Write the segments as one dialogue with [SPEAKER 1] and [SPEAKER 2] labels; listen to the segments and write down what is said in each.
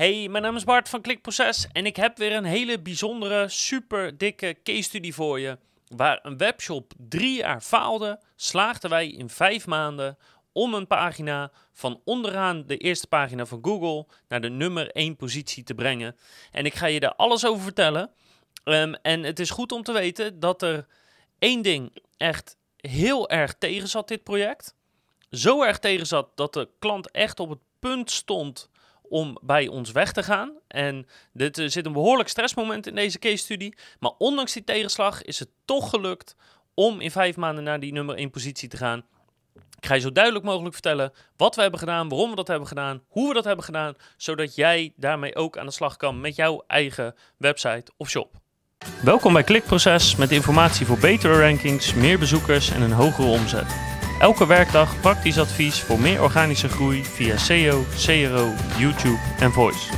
[SPEAKER 1] Hey, mijn naam is Bart van Klikproces en ik heb weer een hele bijzondere, super dikke case study voor je. Waar een webshop drie jaar faalde, slaagden wij in vijf maanden om een pagina van onderaan de eerste pagina van Google naar de nummer 1 positie te brengen. En ik ga je daar alles over vertellen. Ehm, en het is goed om te weten dat er één ding echt heel erg tegen zat, dit project. Zo erg tegen zat dat de klant echt op het punt stond om bij ons weg te gaan. En dit er zit een behoorlijk stressmoment in deze case studie. Maar ondanks die tegenslag is het toch gelukt om in vijf maanden naar die nummer 1 positie te gaan. Ik ga je zo duidelijk mogelijk vertellen wat we hebben gedaan, waarom we dat hebben gedaan, hoe we dat hebben gedaan, zodat jij daarmee ook aan de slag kan met jouw eigen website of shop. Welkom bij Klikproces met informatie voor betere rankings, meer bezoekers en een hogere omzet. Elke werkdag praktisch advies voor meer organische groei via SEO, CRO, YouTube en Voice.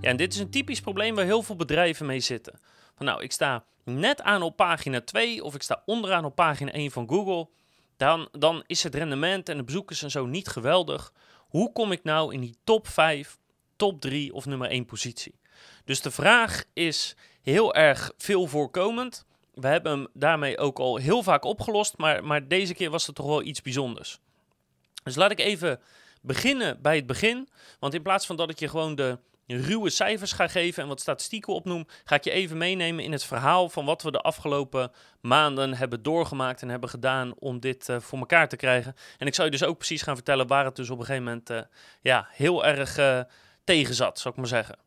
[SPEAKER 1] En dit is een typisch probleem waar heel veel bedrijven mee zitten. Van nou, ik sta net aan op pagina 2 of ik sta onderaan op pagina 1 van Google. Dan, dan is het rendement en de bezoekers en zo niet geweldig. Hoe kom ik nou in die top 5, top 3 of nummer 1 positie? Dus de vraag is heel erg veel voorkomend we hebben hem daarmee ook al heel vaak opgelost, maar, maar deze keer was het toch wel iets bijzonders. Dus laat ik even beginnen bij het begin. Want in plaats van dat ik je gewoon de ruwe cijfers ga geven en wat statistieken opnoem, ga ik je even meenemen in het verhaal van wat we de afgelopen maanden hebben doorgemaakt en hebben gedaan om dit uh, voor elkaar te krijgen. En ik zal je dus ook precies gaan vertellen waar het dus op een gegeven moment uh, ja, heel erg uh, tegen zat, zou ik maar zeggen.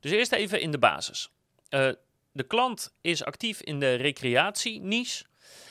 [SPEAKER 1] Dus eerst even in de basis de klant is actief in de recreatie-niche.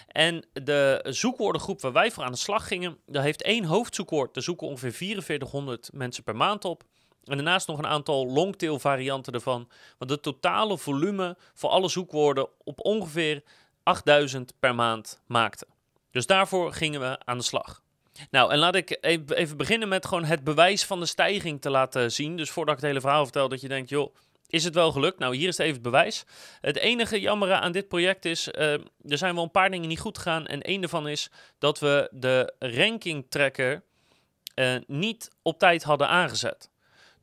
[SPEAKER 1] En de zoekwoordengroep waar wij voor aan de slag gingen, daar heeft één hoofdzoekwoord. Daar zoeken ongeveer 4400 mensen per maand op. En daarnaast nog een aantal longtail varianten ervan. Want het totale volume voor alle zoekwoorden op ongeveer 8000 per maand maakte. Dus daarvoor gingen we aan de slag. Nou, en laat ik even beginnen met gewoon het bewijs van de stijging te laten zien. Dus voordat ik het hele verhaal vertel, dat je denkt, joh, is het wel gelukt? Nou, hier is even het bewijs. Het enige jammere aan dit project is, uh, er zijn wel een paar dingen niet goed gegaan. En één daarvan is dat we de ranking tracker uh, niet op tijd hadden aangezet.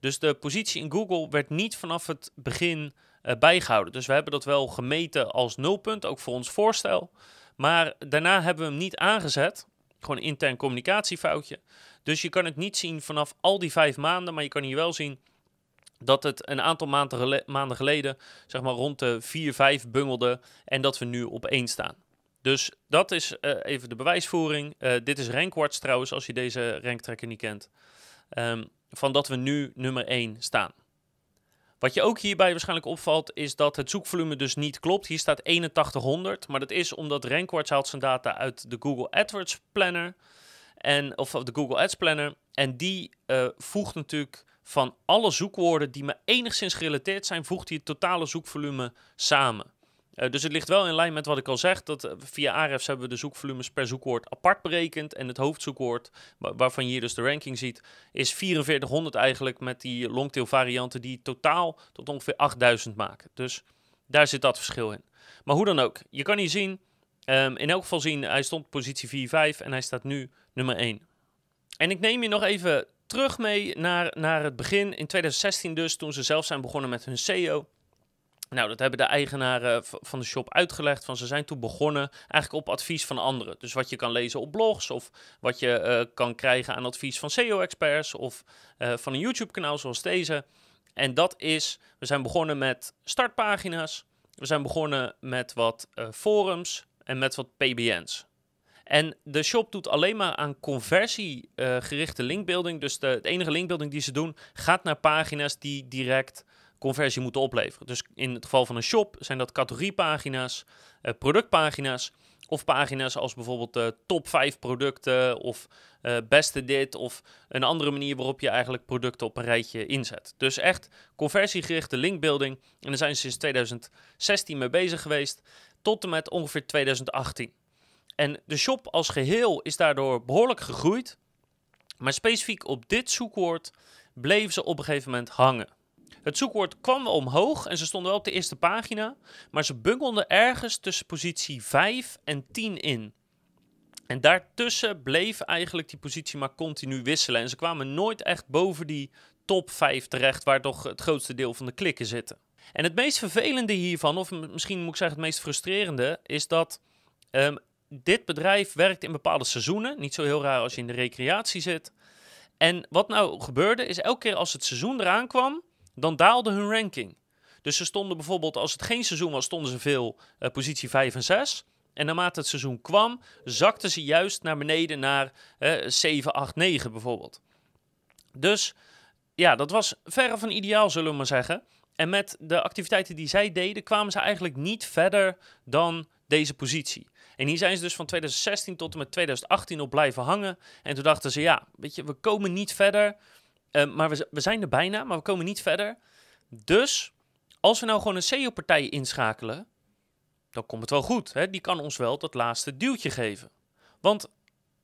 [SPEAKER 1] Dus de positie in Google werd niet vanaf het begin uh, bijgehouden. Dus we hebben dat wel gemeten als nulpunt, ook voor ons voorstel. Maar daarna hebben we hem niet aangezet. Gewoon intern communicatiefoutje. Dus je kan het niet zien vanaf al die vijf maanden, maar je kan hier wel zien dat het een aantal maanden, maanden geleden zeg maar rond de 4, 5 bungelde en dat we nu op 1 staan. Dus dat is uh, even de bewijsvoering. Uh, dit is Rankwatch trouwens, als je deze ranktrekker niet kent. Um, van dat we nu nummer 1 staan. Wat je ook hierbij waarschijnlijk opvalt, is dat het zoekvolume dus niet klopt. Hier staat 8100, maar dat is omdat Rankwatch haalt zijn data uit de Google AdWords Planner. En, of de Google Ads Planner. En die uh, voegt natuurlijk van alle zoekwoorden die me enigszins gerelateerd zijn, voegt hij het totale zoekvolume samen. Uh, dus het ligt wel in lijn met wat ik al zeg, dat uh, via Ahrefs hebben we de zoekvolumes per zoekwoord apart berekend. En het hoofdzoekwoord, waarvan je hier dus de ranking ziet, is 4400 eigenlijk met die longtail varianten die totaal tot ongeveer 8000 maken. Dus daar zit dat verschil in. Maar hoe dan ook, je kan hier zien, um, in elk geval zien, hij stond positie 4-5 en hij staat nu nummer 1. En ik neem je nog even terug mee naar, naar het begin, in 2016 dus, toen ze zelf zijn begonnen met hun SEO. Nou, dat hebben de eigenaren van de shop uitgelegd. Van ze zijn toen begonnen eigenlijk op advies van anderen. Dus wat je kan lezen op blogs of wat je uh, kan krijgen aan advies van SEO-experts of uh, van een YouTube-kanaal zoals deze. En dat is, we zijn begonnen met startpagina's. We zijn begonnen met wat uh, forums en met wat PBN's. En de shop doet alleen maar aan conversiegerichte uh, linkbuilding. Dus de, het enige linkbuilding die ze doen gaat naar pagina's die direct conversie moeten opleveren. Dus in het geval van een shop zijn dat categoriepagina's, uh, productpagina's of pagina's als bijvoorbeeld uh, top 5 producten of beste dit of een andere manier waarop je eigenlijk producten op een rijtje inzet. Dus echt conversiegerichte linkbuilding. En daar zijn ze sinds 2016 mee bezig geweest tot en met ongeveer 2018. En de shop als geheel is daardoor behoorlijk gegroeid. Maar specifiek op dit zoekwoord bleven ze op een gegeven moment hangen. Het zoekwoord kwam omhoog en ze stonden wel op de eerste pagina, maar ze bungelden ergens tussen positie 5 en 10 in. En daartussen bleef eigenlijk die positie maar continu wisselen. En ze kwamen nooit echt boven die top 5 terecht, waar toch het grootste deel van de klikken zitten. En het meest vervelende hiervan, of misschien moet ik zeggen het meest frustrerende, is dat ehm, dit bedrijf werkt in bepaalde seizoenen. Niet zo heel raar als je in de recreatie zit. En wat nou gebeurde, is elke keer als het seizoen eraan kwam, dan daalde hun ranking. Dus ze stonden bijvoorbeeld, als het geen seizoen was, stonden ze veel uh, positie 5 en 6. En naarmate het seizoen kwam, zakten ze juist naar beneden naar uh, 7, 8, 9 bijvoorbeeld. Dus ja, dat was verre van ideaal, zullen we maar zeggen. En met de activiteiten die zij deden, kwamen ze eigenlijk niet verder dan deze positie. En hier zijn ze dus van 2016 tot en met 2018 op blijven hangen. En toen dachten ze, ja, weet je, we komen niet verder. Uh, maar we, zijn er bijna, maar we komen niet verder. Dus als we nou gewoon een SEO-partij inschakelen, dan komt het wel goed. Hè? Die kan ons wel dat laatste duwtje geven. Want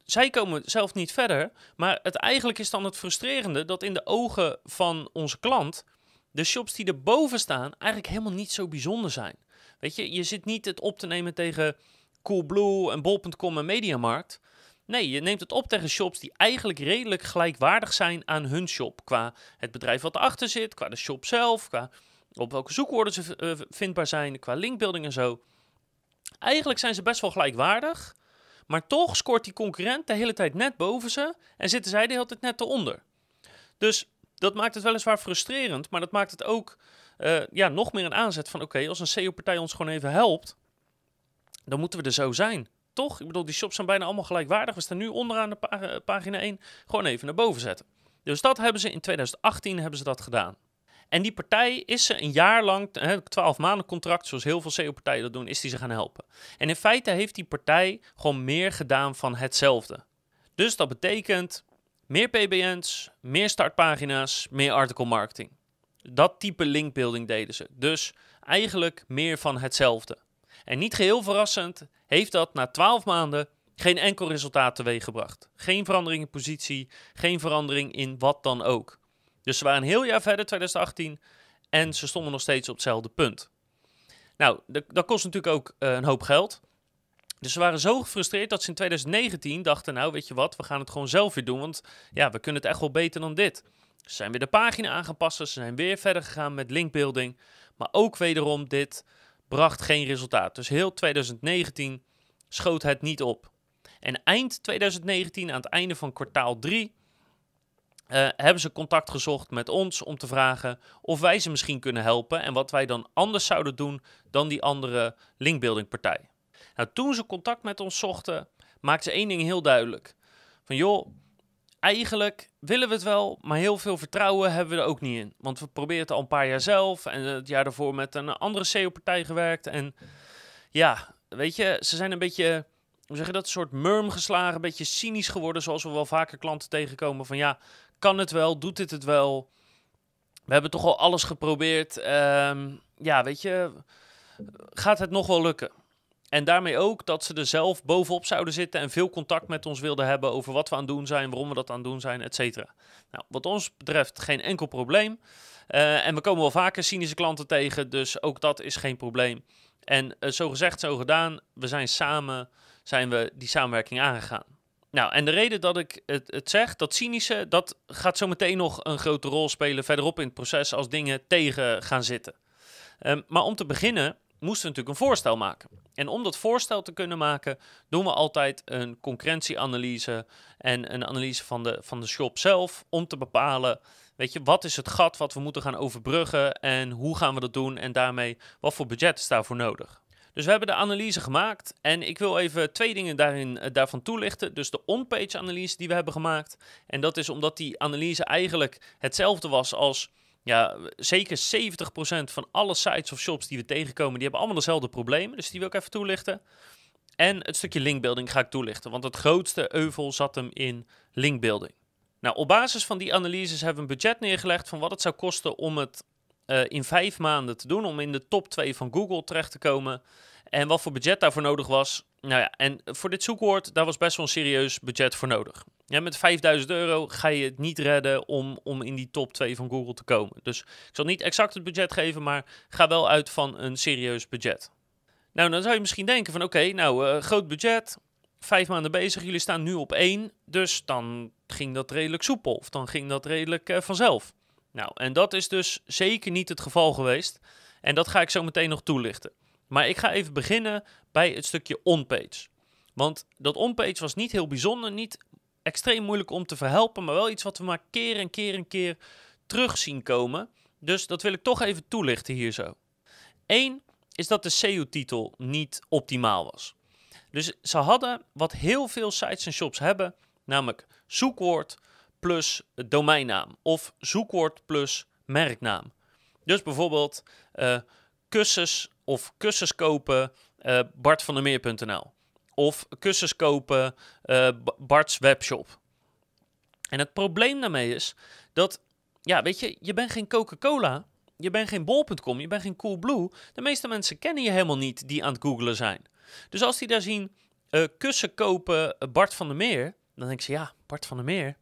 [SPEAKER 1] zij komen zelf niet verder, maar het eigenlijk is dan het frustrerende dat in de ogen van onze klant de shops die erboven staan eigenlijk helemaal niet zo bijzonder zijn. Weet je, je zit niet het op te nemen tegen Coolblue en Bol.com en Mediamarkt. Nee, je neemt het op tegen shops die eigenlijk redelijk gelijkwaardig zijn aan hun shop. Qua het bedrijf wat erachter zit, qua de shop zelf, qua op welke zoekwoorden ze uh, vindbaar zijn, qua linkbuilding en zo. Eigenlijk zijn ze best wel gelijkwaardig, maar toch scoort die concurrent de hele tijd net boven ze en zitten zij de hele tijd net eronder. Dus dat maakt het weliswaar frustrerend, maar dat maakt het ook uh, ja, nog meer een aanzet van oké, als een SEO-partij ons gewoon even helpt, dan moeten we er zo zijn. Toch? Ik bedoel, die shops zijn bijna allemaal gelijkwaardig. We staan nu onderaan de pa pagina 1. Gewoon even naar boven zetten. Dus dat hebben ze in 2018 hebben ze dat gedaan. En die partij is ze een jaar lang, 12 maanden contract, zoals heel veel SEO-partijen dat doen, is die ze gaan helpen. En in feite heeft die partij gewoon meer gedaan van hetzelfde. Dus dat betekent meer PBN's, meer startpagina's, meer article marketing. Dat type linkbuilding deden ze. Dus eigenlijk meer van hetzelfde. En niet geheel verrassend heeft dat na 12 maanden geen enkel resultaat teweeggebracht. Geen verandering in positie, geen verandering in wat dan ook. Dus ze waren een heel jaar verder, 2018, en ze stonden nog steeds op hetzelfde punt. Nou, dat kost natuurlijk ook uh, een hoop geld. Dus ze waren zo gefrustreerd dat ze in 2019 dachten, nou weet je wat, we gaan het gewoon zelf weer doen, want ja, we kunnen het echt wel beter dan dit. Ze zijn weer de pagina aangepast, ze zijn weer verder gegaan met linkbuilding, maar ook wederom dit bracht geen resultaat. Dus heel 2019 schoot het niet op. En eind 2019, aan het einde van kwartaal 3, uh, hebben ze contact gezocht met ons om te vragen of wij ze misschien kunnen helpen en wat wij dan anders zouden doen dan die andere linkbuilding partij. Nou, toen ze contact met ons zochten, maakten ze één ding heel duidelijk. Van joh, eigenlijk willen we het wel, maar heel veel vertrouwen hebben we er ook niet in. Want we proberen het al een paar jaar zelf en het jaar daarvoor met een andere SEO-partij gewerkt. En ja, weet je, ze zijn een beetje, hoe zeg je dat, een soort murm geslagen, een beetje cynisch geworden, zoals we wel vaker klanten tegenkomen. Van ja, kan het wel, doet dit het wel? We hebben toch al alles geprobeerd. Um, ja, weet je, gaat het nog wel lukken? En daarmee ook dat ze er zelf bovenop zouden zitten en veel contact met ons wilden hebben over wat we aan het doen zijn, waarom we dat aan het doen zijn, et cetera. Nou, wat ons betreft geen enkel probleem. Uh, en we komen wel vaker cynische klanten tegen, dus ook dat is geen probleem. En uh, zo gezegd, zo gedaan, we zijn samen, zijn we die samenwerking aangegaan. Nou, en de reden dat ik het, het zeg, dat cynische, dat gaat zo meteen nog een grote rol spelen verderop in het proces als dingen tegen gaan zitten. Um, maar om te beginnen moesten we natuurlijk een voorstel maken. En om dat voorstel te kunnen maken, doen we altijd een concurrentieanalyse en een analyse van de, van de shop zelf om te bepalen, weet je, wat is het gat wat we moeten gaan overbruggen en hoe gaan we dat doen en daarmee wat voor budget is daarvoor nodig. Dus we hebben de analyse gemaakt en ik wil even twee dingen daarin, uh, daarvan toelichten. Dus de on-page analyse die we hebben gemaakt. En dat is omdat die analyse eigenlijk hetzelfde was als ja, zeker 70% van alle sites of shops die we tegenkomen, die hebben allemaal dezelfde problemen. Dus die wil ik even toelichten. En het stukje linkbuilding ga ik toelichten, want het grootste euvel zat hem in linkbuilding. Nou, op basis van die analyses hebben we een budget neergelegd van wat het zou kosten om het uh, in vijf maanden te doen, om in de top 2 van Google terecht te komen. En wat voor budget daarvoor nodig was. Nou ja, en voor dit zoekwoord, daar was best wel een serieus budget voor nodig. Ja, met 5000 euro ga je het niet redden om, om in die top 2 van Google te komen. Dus ik zal niet exact het budget geven, maar ga wel uit van een serieus budget. Nou, dan zou je misschien denken van oké, nou, uh, groot budget, vijf maanden bezig, jullie staan nu op één, dus dan ging dat redelijk soepel, of dan ging dat redelijk uh, vanzelf. Nou, en dat is dus zeker niet het geval geweest. En dat ga ik zo meteen nog toelichten. Maar ik ga even beginnen bij het stukje onpage. Want dat onpage was niet heel bijzonder, niet extreem moeilijk om te verhelpen, maar wel iets wat we maar keer en keer en keer terug zien komen. Dus dat wil ik toch even toelichten hier zo. Eén is dat de SEO-titel niet optimaal was. Dus ze hadden wat heel veel sites en shops hebben, namelijk zoekwoord plus domeinnaam of zoekwoord plus merknaam. Dus bijvoorbeeld uh, kussens of kussens kopen uh, bartvandermeer.nl of kussens kopen uh, Bart's webshop. En het probleem daarmee is dat, ja, weet je, je bent geen Coca-Cola, je bent geen bol.com, je bent geen Coolblue. De meeste mensen kennen je helemaal niet die aan het googlen zijn. Dus als die daar zien uh, kussen kopen Bart van der Meer, dan denk ze, ja, Bart van der Meer,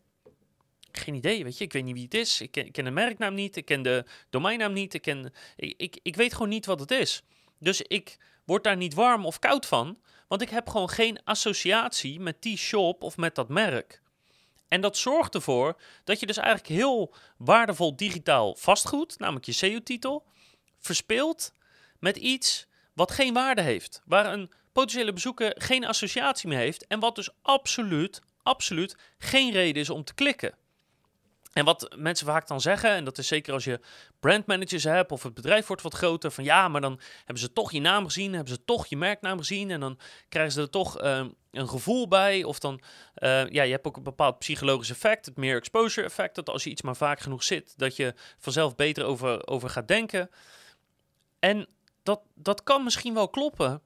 [SPEAKER 1] geen idee, weet je. Ik weet niet wie het is. Ik ken, ik ken de merknaam niet. Ik ken de domeinnaam niet. Ik, ken, ik, ik, ik weet gewoon niet wat het is. Dus ik word daar niet warm of koud van. Want ik heb gewoon geen associatie met die shop of met dat merk. En dat zorgt ervoor dat je dus eigenlijk heel waardevol digitaal vastgoed, namelijk je SEO-titel, verspeelt met iets wat geen waarde heeft. Waar een potentiële bezoeker geen associatie mee heeft en wat dus absoluut, absoluut geen reden is om te klikken. En wat mensen vaak dan zeggen, en dat is zeker als je brandmanagers hebt of het bedrijf wordt wat groter, van ja, maar dan hebben ze toch je naam gezien, hebben ze toch je merknaam gezien en dan krijgen ze er toch uh, een gevoel bij. Of dan, uh, ja, je hebt ook een bepaald psychologisch effect, het meer exposure effect, dat als je iets maar vaak genoeg zit, dat je vanzelf beter over, over gaat denken. En dat, dat kan misschien wel kloppen,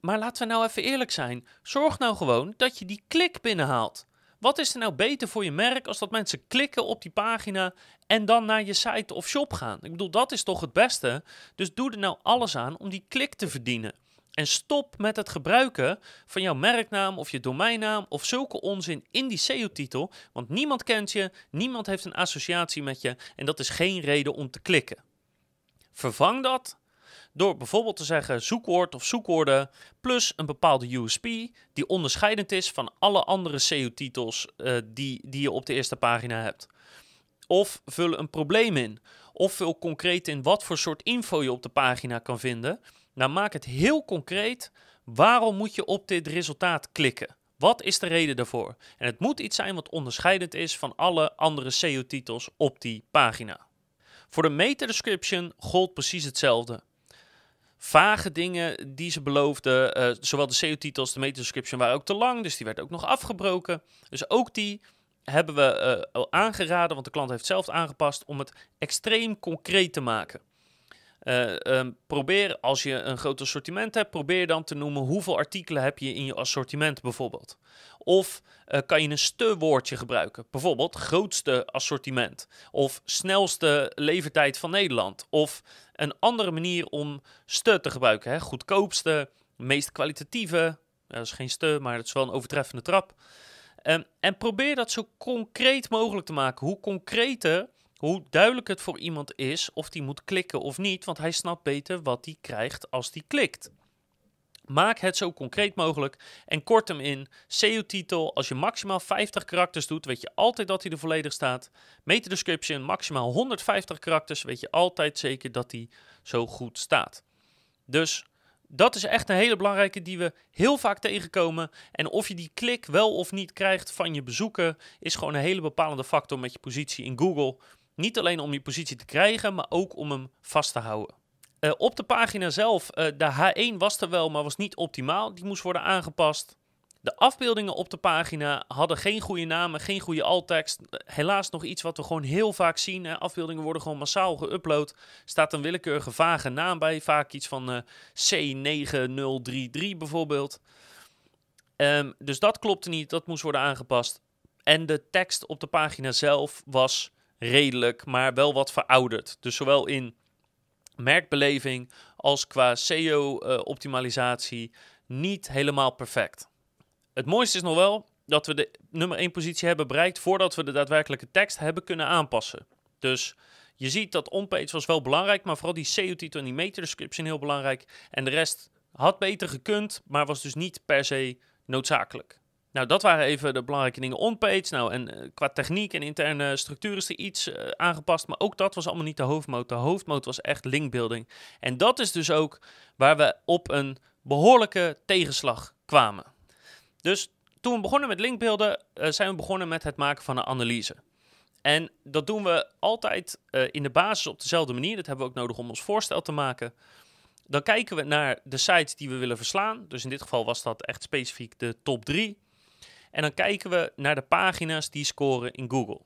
[SPEAKER 1] maar laten we nou even eerlijk zijn. Zorg nou gewoon dat je die klik binnenhaalt. Wat is er nou beter voor je merk als dat mensen klikken op die pagina en dan naar je site of shop gaan? Ik bedoel, dat is toch het beste? Dus doe er nou alles aan om die klik te verdienen. En stop met het gebruiken van jouw merknaam of je domeinnaam of zulke onzin in die SEO-titel. Want niemand kent je, niemand heeft een associatie met je en dat is geen reden om te klikken. Vervang dat door bijvoorbeeld te zeggen zoekwoord of zoekwoorden plus een bepaalde USP die onderscheidend is van alle andere SEO-titels uh, die, die je op de eerste pagina hebt. Of vul een probleem in. Of vul concreet in wat voor soort info je op de pagina kan vinden. Nou, maak het heel concreet. Waarom moet je op dit resultaat klikken? Wat is de reden daarvoor? En het moet iets zijn wat onderscheidend is van alle andere SEO-titels op die pagina. Voor de meta-description gold precies hetzelfde vage dingen die ze beloofden. Uh, zowel de SEO-titels, de meta-description waren ook te lang, dus die werd ook nog afgebroken. Dus ook die hebben we uh, aangeraden, want de klant heeft zelf aangepast, om het extreem concreet te maken. Uh, um, probeer, als je een groot assortiment hebt, probeer dan te noemen hoeveel artikelen heb je in je assortiment bijvoorbeeld. Of uh, kan je een ste-woordje gebruiken, bijvoorbeeld grootste assortiment of snelste levertijd van Nederland. Of een andere manier om ste te gebruiken, hè? goedkoopste, meest kwalitatieve, dat is geen ste, maar het is wel een overtreffende trap. Um, en probeer dat zo concreet mogelijk te maken. Hoe concreter hoe duidelijk het voor iemand is of die moet klikken of niet, want hij snapt beter wat hij krijgt als hij klikt. Maak het zo concreet mogelijk en kort hem in. SEO-titel, als je maximaal 50 karakters doet, weet je altijd dat hij er volledig staat. Meta-description, maximaal 150 karakters, weet je altijd zeker dat hij zo goed staat. Dus dat is echt een hele belangrijke die we heel vaak tegenkomen. En of je die klik wel of niet krijgt van je bezoeker, is gewoon een hele bepalende factor met je positie in Google. Niet alleen om die positie te krijgen, maar ook om hem vast te houden. Uh, op de pagina zelf, uh, de H1 was er wel, maar was niet optimaal. Die moest worden aangepast. De afbeeldingen op de pagina hadden geen goede namen, geen goede alttekst. Helaas nog iets wat we gewoon heel vaak zien. Afbeeldingen worden gewoon massaal geüpload. Staat een willekeurige vage naam bij, vaak iets van uh, C9033 bijvoorbeeld. Um, dus dat klopte niet, dat moest worden aangepast. En de tekst op de pagina zelf was redelijk, maar wel wat verouderd. Dus zowel in merkbeleving als qua SEO-optimalisatie niet helemaal perfect. Het mooiste is nog wel dat we de nummer 1 positie hebben bereikt voordat we de daadwerkelijke tekst hebben kunnen aanpassen. Dus je ziet dat onpage was wel belangrijk, maar vooral die SEO-titel en die meta-description heel belangrijk. En de rest had beter gekund, maar was dus niet per se noodzakelijk. Nou, dat waren even de belangrijke dingen on-page. Nou, en eh, qua techniek en interne structuur is er iets uh, aangepast. Maar ook dat was allemaal niet de hoofdmoot. De hoofdmoot was echt linkbuilding. En dat is dus ook waar we op een behoorlijke tegenslag kwamen. Dus toen we begonnen met linkbeelden, uh, zijn we begonnen met het maken van een analyse. En dat doen we altijd in de basis op dezelfde manier. Dat hebben we ook nodig om ons voorstel te maken. Dan kijken we naar de sites die we willen verslaan. Dus in dit geval was dat echt specifiek de top 3. En dan kijken we naar de pagina's die scoren in Google.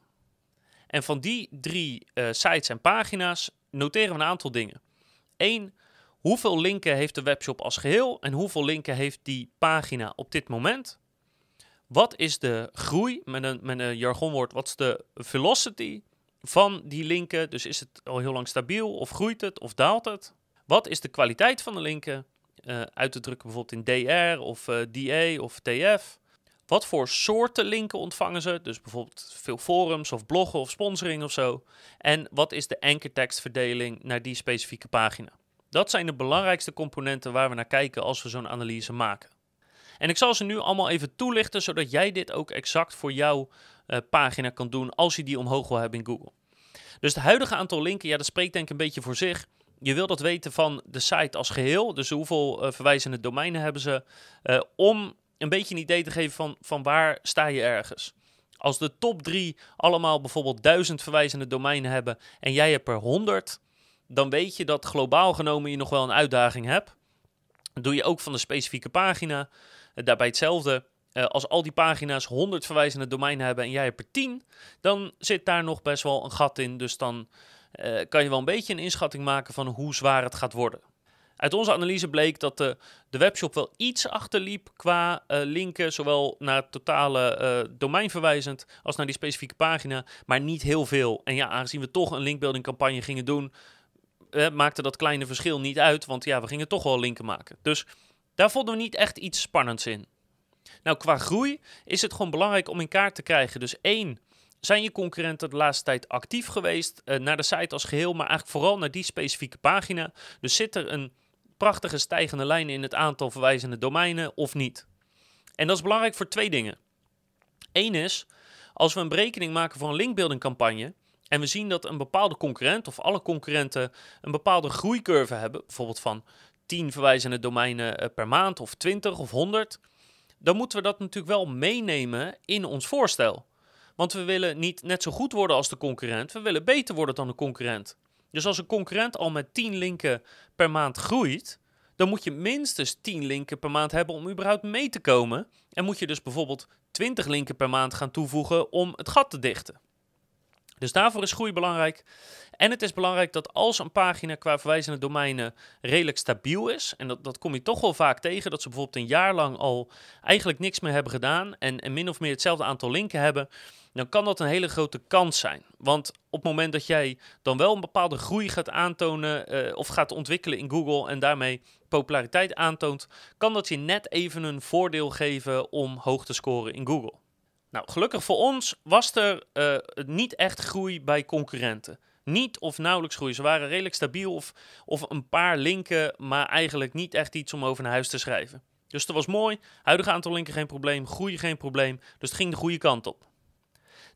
[SPEAKER 1] En van die drie uh, sites en pagina's noteren we een aantal dingen. Eén, hoeveel linken heeft de webshop als geheel en hoeveel linken heeft die pagina op dit moment? Wat is de groei, met een, met een jargonwoord, wat is de velocity van die linken? Dus is het al heel lang stabiel of groeit het of daalt het? Wat is de kwaliteit van de linken? Uh, uit te drukken bijvoorbeeld in DR of uh, DA of TF. Wat voor soorten linken ontvangen ze? Dus bijvoorbeeld veel forums of bloggen of sponsoring of zo. En wat is de ankertekstverdeling naar die specifieke pagina? Dat zijn de belangrijkste componenten waar we naar kijken als we zo'n analyse maken. En ik zal ze nu allemaal even toelichten, zodat jij dit ook exact voor jouw uh, pagina kan doen als je die omhoog wil hebben in Google. Dus het huidige aantal linken, ja, dat spreekt denk ik een beetje voor zich. Je wil dat weten van de site als geheel. Dus hoeveel uh, verwijzende domeinen hebben ze. Uh, om een beetje een idee te geven van, van waar sta je ergens. Als de top drie allemaal bijvoorbeeld duizend verwijzende domeinen hebben en jij hebt er 100, dan weet je dat globaal genomen je nog wel een uitdaging hebt. doe je ook van de specifieke pagina. Eh, daarbij hetzelfde. Uh, als al die pagina's 100 verwijzende domeinen hebben en jij hebt er 10, dan zit daar nog best wel een gat in. Dus dan uh, kan je wel een beetje een inschatting maken van hoe zwaar het gaat worden. Uit onze analyse bleek dat de, de webshop wel iets achterliep qua uh, linken, zowel naar het totale uh, domein verwijzend als naar die specifieke pagina, maar niet heel veel. En ja, aangezien we toch een linkbuilding campagne gingen doen, uh, maakte dat kleine verschil niet uit, want ja, we gingen toch wel linken maken. Dus daar vonden we niet echt iets spannends in. Nou, qua groei is het gewoon belangrijk om in kaart te krijgen. Dus één, zijn je concurrenten de laatste tijd actief geweest naar de site als geheel, maar eigenlijk vooral naar die specifieke pagina. Dus zit er een prachtige stijgende lijn in het aantal verwijzende domeinen of niet? En dat is belangrijk voor twee dingen. Eén is, als we een berekening maken voor een linkbuilding campagne en we zien dat een bepaalde concurrent of alle concurrenten een bepaalde groeicurve hebben, bijvoorbeeld van 10 verwijzende domeinen eh, per maand of 20 of 100, dan moeten we dat natuurlijk wel meenemen in ons voorstel. Want we willen niet net zo goed worden als de concurrent, we willen beter worden dan de concurrent. Dus als een concurrent al met 10 linken per maand groeit, dan moet je minstens 10 linken per maand hebben om überhaupt mee te komen. En moet je dus bijvoorbeeld 20 linken per maand gaan toevoegen om het gat te dichten. Dus daarvoor is groei belangrijk. En het is belangrijk dat als een pagina qua verwijzende domeinen redelijk stabiel is, en dat, dat kom je toch wel vaak tegen, dat ze bijvoorbeeld een jaar lang al eigenlijk niks meer hebben gedaan en, en min of meer hetzelfde aantal linken hebben, dan kan dat een hele grote kans zijn. Want op het moment dat jij dan wel een bepaalde groei gaat aantonen uh, of gaat ontwikkelen in Google en daarmee populariteit aantoont, kan dat je net even een voordeel geven om hoog te scoren in Google. Nou, gelukkig voor ons was er uh, niet echt groei bij concurrenten. Niet of nauwelijks groei. Ze waren redelijk stabiel of, of een paar linken, maar eigenlijk niet echt iets om over naar huis te schrijven. Dus dat was mooi. Huidige aantal linken geen probleem, groei geen probleem. Dus het ging de goede kant op.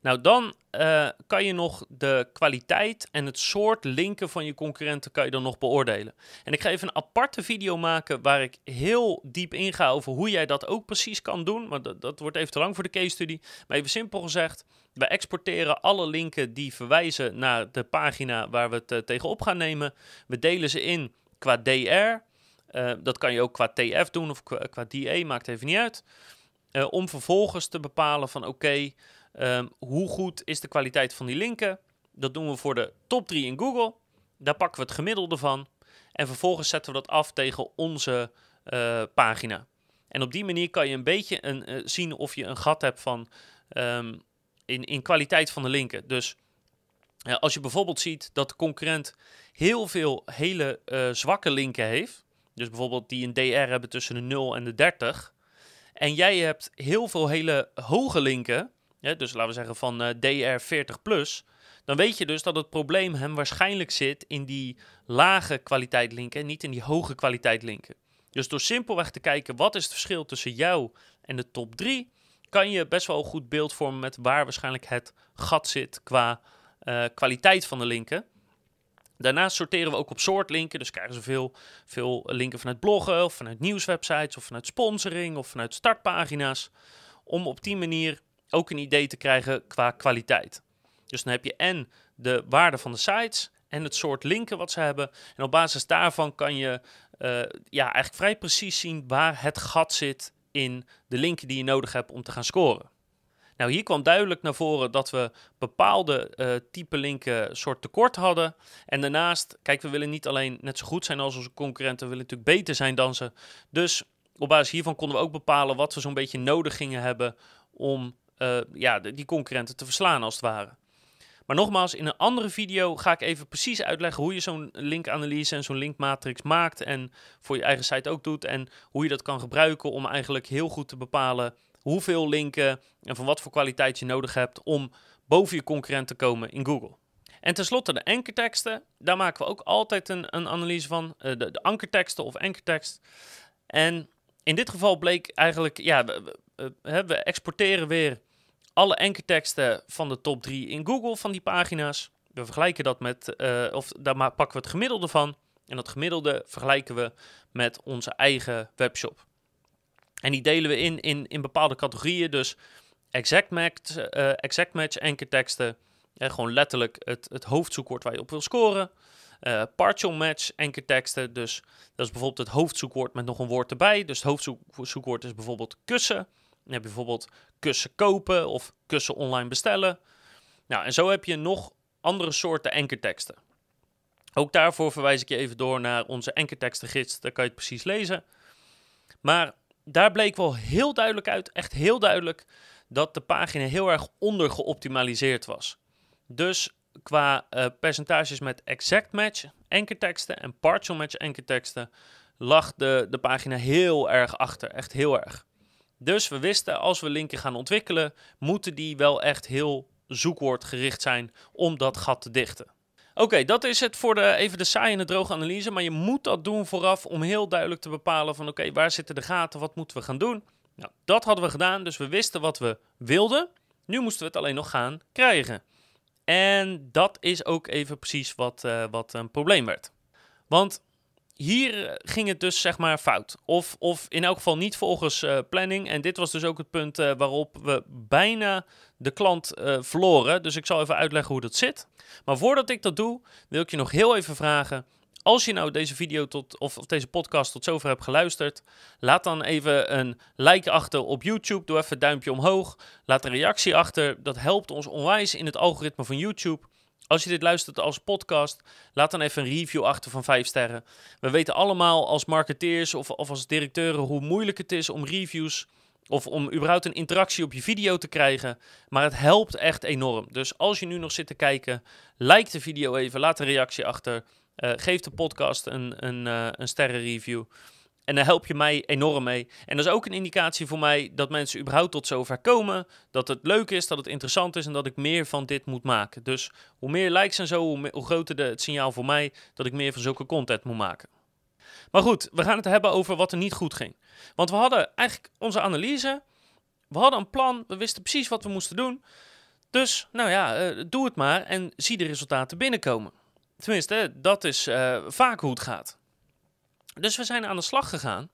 [SPEAKER 1] Nou, dan uh, kan je nog de kwaliteit en het soort linken van je concurrenten kan je dan nog beoordelen. En ik ga even een aparte video maken waar ik heel diep inga over hoe jij dat ook precies kan doen. Maar dat, dat wordt even te lang voor de case study. Maar even simpel gezegd, we exporteren alle linken die verwijzen naar de pagina waar we het uh, tegenop gaan nemen. We delen ze in qua DR. Uh, dat kan je ook qua TF doen of qua, qua DA, maakt even niet uit. Om vervolgens te bepalen van oké, Um, hoe goed is de kwaliteit van die linken? Dat doen we voor de top 3 in Google. Daar pakken we het gemiddelde van. En vervolgens zetten we dat af tegen onze uh, pagina. En op die manier kan je een beetje een, uh, zien of je een gat hebt van, um, in, in kwaliteit van de linken. Dus als je bijvoorbeeld ziet dat de concurrent heel veel hele zwakke linken heeft. Dus bijvoorbeeld die een DR hebben tussen de 0 en de 30. En jij hebt heel veel hele hoge linken dus laten we zeggen van uh, DR 40 plus, dan weet je dus dat het probleem hem waarschijnlijk zit in die lage kwaliteit linken niet in die hoge kwaliteit linken. Dus door simpelweg te kijken wat is het verschil tussen jou en de top 3, kan je best wel een goed beeld vormen met waar waarschijnlijk het gat zit qua eh, kwaliteit van de linken. Daarnaast sorteren we ook op soort linken. Dus krijgen ze veel, veel linken vanuit bloggen, of vanuit nieuwswebsites, of vanuit sponsoring, of vanuit startpagina's. Om op die manier ook een idee te krijgen qua kwaliteit. Dus dan heb je en de waarde van de sites en het soort linken wat ze hebben. En op basis daarvan kan je uh, ja, eigenlijk vrij precies zien waar het gat zit in de linken die je nodig hebt om te gaan scoren. Nou, hier kwam duidelijk naar voren dat we bepaalde uh, type linken soort tekort hadden. En daarnaast, kijk, we willen niet alleen net zo goed zijn als onze concurrenten, we willen natuurlijk beter zijn dan ze. Dus op basis hiervan konden we ook bepalen wat we zo'n beetje nodig gingen hebben om uh, ja, die concurrenten te verslaan als het ware. Maar nogmaals, in een andere video ga ik even precies uitleggen hoe je zo'n linkanalyse en zo'n linkmatrix maakt en voor je eigen site ook doet en hoe je dat kan gebruiken om eigenlijk heel goed te bepalen hoeveel linken en van wat voor kwaliteit je nodig hebt om boven je concurrent te komen in Google. En tenslotte de ankerteksten. Daar maken we ook altijd een, een analyse van. Uh, de, ankerteksten of ankertekst. En in dit geval bleek eigenlijk, ja, we, we exporteren weer alle ankerteksten van de top 3 in Google van die pagina's. We vergelijken dat met, uh, of daar pakken we het gemiddelde van. En dat gemiddelde vergelijken we met onze eigen webshop. En die delen we in in, in bepaalde categorieën. Dus exact match, uh, exact match ankerteksten. Uh, gewoon letterlijk het, het hoofdzoekwoord waar je op wil scoren. Partial match ankerteksten. Dus dat is bijvoorbeeld het hoofdzoekwoord met nog een woord erbij. Dus het hoofdzoekwoord is bijvoorbeeld kussen. Je bijvoorbeeld kussen kopen of kussen online bestellen. Nou, en zo heb je nog andere soorten ankerteksten. Ook daarvoor verwijs ik je even door naar onze ankertekstengids. Daar kan je het precies lezen. Maar daar bleek wel heel duidelijk uit, echt heel duidelijk, dat de pagina heel erg ondergeoptimaliseerd was. Dus qua uh, percentages met exact match ankerteksten en partial match ankerteksten lag de, de pagina heel erg achter, echt heel erg. Dus we wisten, als we linken gaan ontwikkelen, moeten die wel echt heel zoekwoordgericht zijn om dat gat te dichten. Oké, dat is het voor de, even de saai en droge analyse. Maar je moet dat doen vooraf om heel duidelijk te bepalen van oké, waar zitten de gaten, wat moeten we gaan doen? Nou, dat hadden we gedaan, dus we wisten wat we wilden. Nu moesten we het alleen nog gaan krijgen. En dat is ook even precies wat, uh, wat een probleem werd. Want hier ging het dus zeg maar fout. Of, of in elk geval niet volgens uh, planning. En dit was dus ook het punt uh, waarop we bijna de klant verloren. Dus ik zal even uitleggen hoe dat zit. Maar voordat ik dat doe, wil ik je nog heel even vragen. Als je nou deze video tot, of, of deze podcast tot zover hebt geluisterd, laat dan even een like achter op YouTube. Doe even een duimpje omhoog. Laat een reactie achter. Dat helpt ons onwijs in het algoritme van YouTube. Als je dit luistert als podcast, laat dan even een review achter van 5 sterren. We weten allemaal als marketeers of, of als directeuren hoe moeilijk het is om reviews of om überhaupt een interactie op je video te krijgen. Maar het helpt echt enorm. Dus als je nu nog zit te kijken, like de video even, laat een reactie achter. Uh, geef de podcast een, een, uh, een sterrenreview. En daar help je mij enorm mee. En dat is ook een indicatie voor mij dat mensen überhaupt tot zover komen. Dat het leuk is, dat het interessant is en dat ik meer van dit moet maken. Dus hoe meer likes en zo, hoe, groter het signaal voor mij dat ik meer van zulke content moet maken. Maar goed, we gaan het hebben over wat er niet goed ging. Want we hadden eigenlijk onze analyse. We hadden een plan. We wisten precies wat we moesten doen. Dus, nou ja, uh, doe het maar en zie de resultaten binnenkomen. Tenminste, dat is uh, vaak hoe het gaat. Dus we zijn aan de slag gegaan.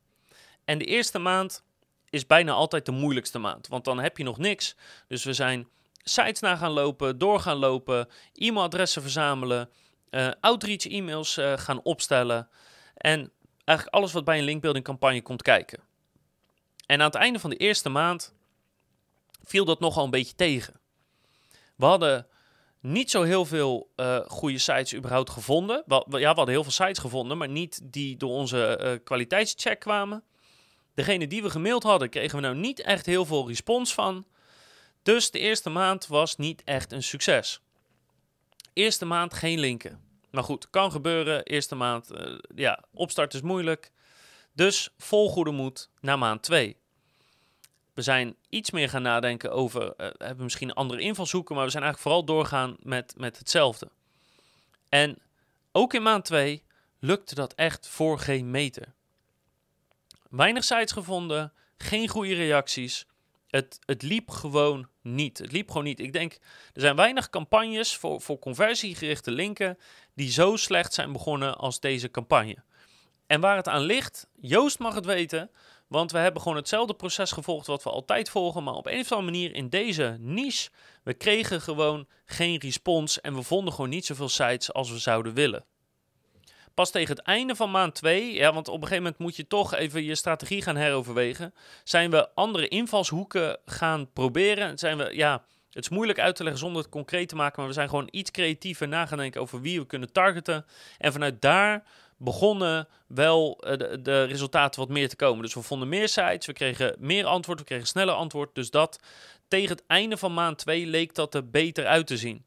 [SPEAKER 1] En de eerste maand is bijna altijd de moeilijkste maand. Want dan heb je nog niks. Dus we zijn sites na gaan lopen, door gaan lopen, e-mailadressen verzamelen, uh, outreach e-mails uh, gaan opstellen. En eigenlijk alles wat bij een linkbuilding campagne komt kijken. En aan het einde van de eerste maand viel dat nogal een beetje tegen. We hadden niet zo heel veel uh, goede sites überhaupt gevonden. ja, we hadden heel veel sites gevonden, maar niet die door onze uh, kwaliteitscheck kwamen. Degene die we gemaild hadden, kregen we nou niet echt heel veel respons van. Dus de eerste maand was niet echt een succes. Eerste maand geen linken. Maar goed, kan gebeuren. Eerste maand, uh, ja, opstart is moeilijk. Dus vol goede moed naar maand 2. We zijn iets meer gaan nadenken over, uh, hebben misschien andere invalshoeken, maar we zijn eigenlijk vooral doorgaan met, met hetzelfde. En ook in maand 2 lukte dat echt voor geen meter. Weinig sites gevonden, geen goede reacties. Het, het liep gewoon niet. Het liep gewoon niet. Ik denk, er zijn weinig campagnes voor, voor conversiegerichte linken die zo slecht zijn begonnen als deze campagne. En waar het aan ligt, Joost mag het weten, want we hebben gewoon hetzelfde proces gevolgd wat we altijd volgen, maar op een of andere manier in deze niche, we kregen gewoon geen respons en we vonden gewoon niet zoveel sites als we zouden willen. Pas tegen het einde van maand 2, ja, want op een gegeven moment moet je toch even je strategie gaan heroverwegen, zijn we andere invalshoeken gaan proberen. Zijn we, ja, het is moeilijk uit te leggen zonder het concreet te maken, maar we zijn gewoon iets creatiever na gaan denken over wie we kunnen targeten. En vanuit daar begonnen wel eh, de, de, resultaten wat meer te komen. Dus we vonden meer sites, we kregen meer antwoord, we kregen sneller antwoord. Dus dat tegen het einde van maand 2 leek dat er beter uit te zien.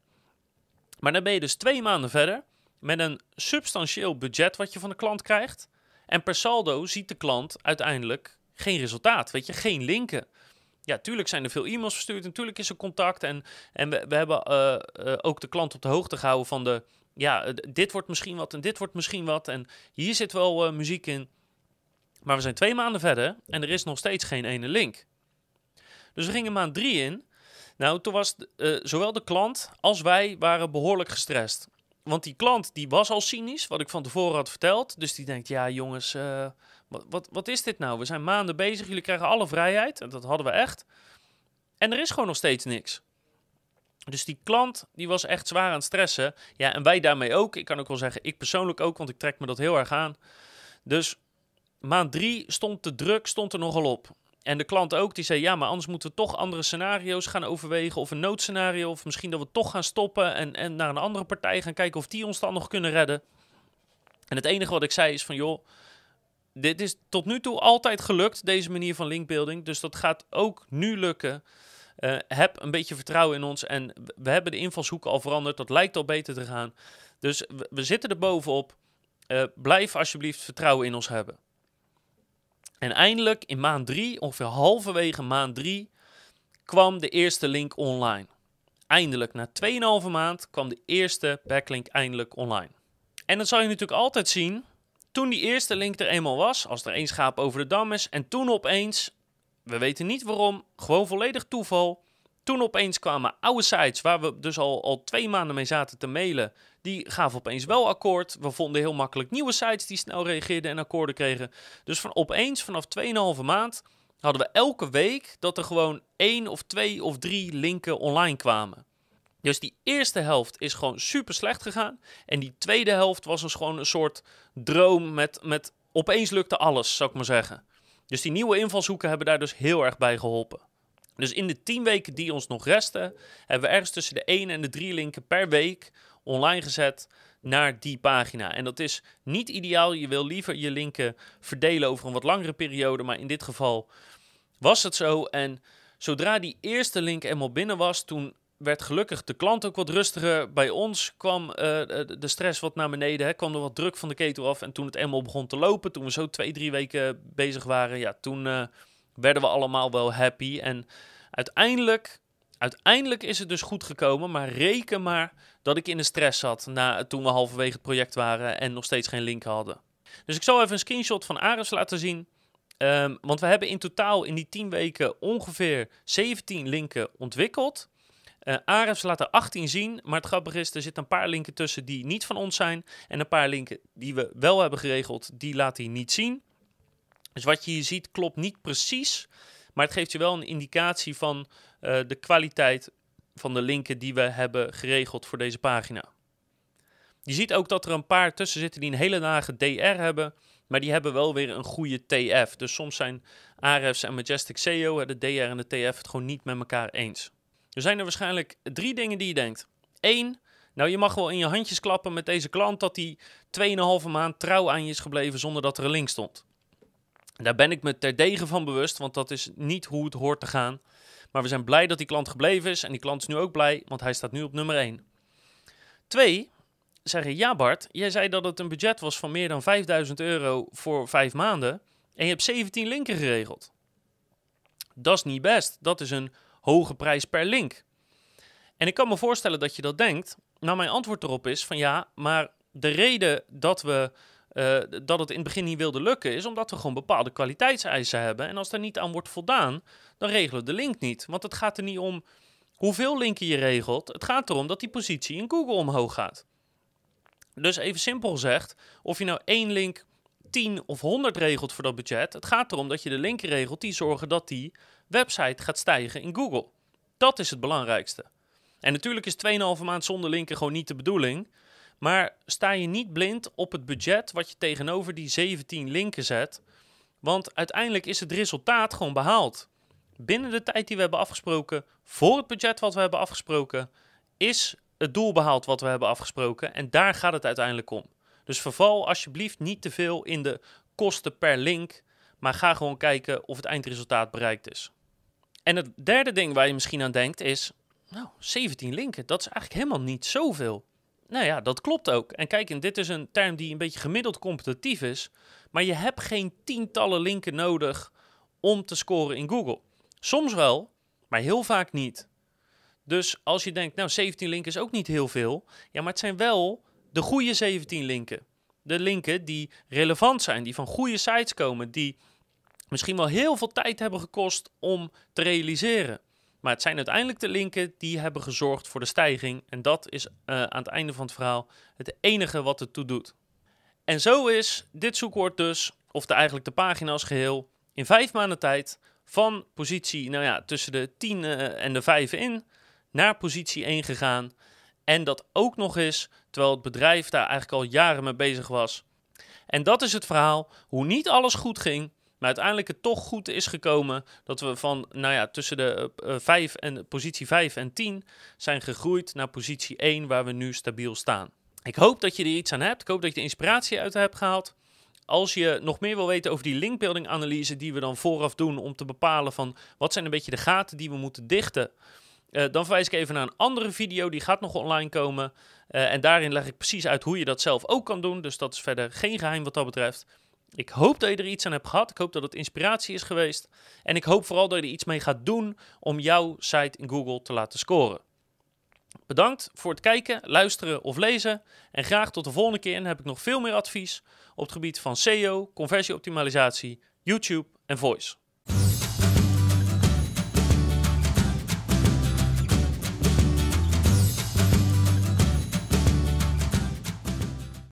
[SPEAKER 1] Maar dan ben je dus twee maanden verder met een substantieel budget wat je van de klant krijgt. En per saldo ziet de klant uiteindelijk geen resultaat, weet je, geen linken. Ja, tuurlijk zijn er veel e-mails verstuurd, natuurlijk is er contact. En, en we, we hebben uh, uh, ook de klant op de hoogte gehouden van de, ja, dit wordt misschien wat en dit wordt misschien wat. En hier zit wel uh, muziek in. Maar we zijn twee maanden verder en er is nog steeds geen ene link. Dus we gingen maand drie in. Nou, toen was zowel de klant als wij waren behoorlijk gestrest want die klant die was al cynisch, wat ik van tevoren had verteld. Dus die denkt, ja jongens, wat, wat, wat is dit nou? We zijn maanden bezig, jullie krijgen alle vrijheid. En dat hadden we echt. En er is gewoon nog steeds niks. Dus die klant die was echt zwaar aan het stressen. Ja, en wij daarmee ook. Ik kan ook wel zeggen, ik persoonlijk ook, want ik trek me dat heel erg aan. Dus maand drie stond de druk stond er nogal op. En de klant ook, die zei, ja, maar anders moeten we toch andere scenario's gaan overwegen. Of een noodscenario, of misschien dat we toch gaan stoppen en, en naar een andere partij gaan kijken of die ons dan nog kunnen redden. En het enige wat ik zei is van, joh, dit is tot nu toe altijd gelukt, deze manier van linkbuilding. Dus dat gaat ook nu lukken. Uh, heb een beetje vertrouwen in ons en we hebben de invalshoeken al veranderd. Dat lijkt al beter te gaan. Dus we, zitten er bovenop. Uh, blijf alsjeblieft vertrouwen in ons hebben. En eindelijk in maand 3, ongeveer halverwege maand 3, kwam de eerste link online. Eindelijk, na 2,5 maand, kwam de eerste backlink eindelijk online. En dat zal je natuurlijk altijd zien. Toen die eerste link er eenmaal was, als er één schaap over de dam is, en toen opeens, we weten niet waarom, gewoon volledig toeval, toen opeens kwamen oude sites waar we dus al, al twee maanden mee zaten te mailen. Die gaven opeens wel akkoord. We vonden heel makkelijk nieuwe sites die snel reageerden en akkoorden kregen. Dus van opeens, vanaf 2,5 maand, hadden we elke week dat er gewoon één of twee of drie linken online kwamen. Dus die eerste helft is gewoon super slecht gegaan. En die tweede helft was dus gewoon een soort droom met, met opeens lukte alles, zou ik maar zeggen. Dus die nieuwe invalshoeken hebben daar dus heel erg bij geholpen. Dus in de 10 weken die ons nog resten, hebben we ergens tussen de 1 en de 3 linken per week online gezet naar die pagina. En dat is niet ideaal. Je wil liever je linken verdelen over een wat langere periode, maar in dit geval was het zo. En zodra die eerste link eenmaal binnen was, toen werd gelukkig de klant ook wat rustiger. Bij ons kwam uh, de stress wat naar beneden, hè, kwam er wat druk van de ketel af. En toen het eenmaal begon te lopen, toen we zo twee, drie weken bezig waren, ja, toen... Uh, werden we allemaal wel happy. En uiteindelijk, uiteindelijk is het dus goed gekomen. Maar reken maar dat ik in de stress zat na, toen we halverwege het project waren en nog steeds geen link hadden. Dus ik zal even een screenshot van Ares laten zien. Um, want we hebben in totaal in die 10 weken ongeveer 17 linken ontwikkeld. Uh, Ares laat er 18 zien, maar het grappige is, er zitten een paar linken tussen die niet van ons zijn. En een paar linken die we wel hebben geregeld, die laat hij niet zien. Dus wat je hier ziet klopt niet precies, maar het geeft je wel een indicatie van uh, de kwaliteit van de linken die we hebben geregeld voor deze pagina. Je ziet ook dat er een paar tussen zitten die een hele lage DR hebben, maar die hebben wel weer een goede TF. Dus soms zijn Ahrefs en Majestic SEO, de DR en de TF, het gewoon niet met elkaar eens. Er zijn er waarschijnlijk drie dingen die je denkt. Eén, nou je mag wel in je handjes klappen met deze klant dat hij 2,5 maand trouw aan je is gebleven zonder dat er een link stond. Daar ben ik me terdege van bewust, want dat is niet hoe het hoort te gaan. Maar we zijn blij dat die klant gebleven is en die klant is nu ook blij, want hij staat nu op nummer 1. Twee, zeggen ja Bart, jij zei dat het een budget was van meer dan 5000 euro voor vijf maanden en je hebt 17 linken geregeld. Dat is niet best, dat is een hoge prijs per link. En ik kan me voorstellen dat je dat denkt. Nou, mijn antwoord erop is van ja, maar de reden dat we eh, dat het in het begin niet wilde lukken, is omdat we gewoon bepaalde kwaliteitseisen hebben. En als daar niet aan wordt voldaan, dan regelen we de link niet. Want het gaat er niet om hoeveel linken je regelt. Het gaat erom dat die positie in Google omhoog gaat. Dus even simpel gezegd, of je nou één link 10 of 100 regelt voor dat budget, het gaat erom dat je de linken regelt die zorgen dat die website gaat stijgen in Google. Dat is het belangrijkste. En natuurlijk is 2,5 maand zonder linken gewoon niet de bedoeling. Maar sta je niet blind op het budget wat je tegenover die 17 linken zet. Want uiteindelijk is het resultaat gewoon behaald. Binnen de tijd die we hebben afgesproken, voor het budget wat we hebben afgesproken, is het doel behaald wat we hebben afgesproken. En daar gaat het uiteindelijk om. Dus verval alsjeblieft niet te veel in de kosten per link, maar ga gewoon kijken of het eindresultaat bereikt is. En het derde ding waar je misschien aan denkt is, nou, 17 linken, dat is eigenlijk helemaal niet zoveel. Nou ja, dat klopt ook. En kijk, en dit is een term die een beetje gemiddeld competitief is, maar je hebt geen tientallen linken nodig om te scoren in Google. Soms wel, maar heel vaak niet. Dus als je denkt, nou 17 linken is ook niet heel veel, ja, maar het zijn wel de goede 17 linken. De linken die relevant zijn, die van goede sites komen, die misschien wel heel veel tijd hebben gekost om te realiseren. Maar het zijn uiteindelijk de linken die hebben gezorgd voor de stijging. En dat is uh, aan het einde van het verhaal het enige wat het toe doet. En zo is dit zoekwoord dus, of de, eigenlijk de pagina als geheel, in vijf maanden tijd van positie nou ja, tussen de 10 uh, en de 5 in naar positie 1 gegaan. En dat ook nog eens terwijl het bedrijf daar eigenlijk al jaren mee bezig was. En dat is het verhaal hoe niet alles goed ging, maar uiteindelijk het toch goed is gekomen dat we van, nou ja, tussen de uh, 5 en positie 5 en 10 zijn gegroeid naar positie 1 waar we nu stabiel staan. Ik hoop dat je er iets aan hebt. Ik hoop dat je er inspiratie uit hebt gehaald. Als je nog meer wil weten over die linkbuilding analyse die we dan vooraf doen om te bepalen van wat zijn een beetje de gaten die we moeten dichten. Uh, dan verwijs ik even naar een andere video, die gaat nog online komen. En daarin leg ik precies uit hoe je dat zelf ook kan doen. Dus dat is verder geen geheim wat dat betreft. Ik hoop dat je er iets aan hebt gehad. Ik hoop dat het inspiratie is geweest. En ik hoop vooral dat je er iets mee gaat doen om jouw site in Google te laten scoren. Bedankt voor het kijken, luisteren of lezen. En graag tot de volgende keer. En heb ik nog veel meer advies op het gebied van SEO, conversieoptimalisatie, YouTube en voice.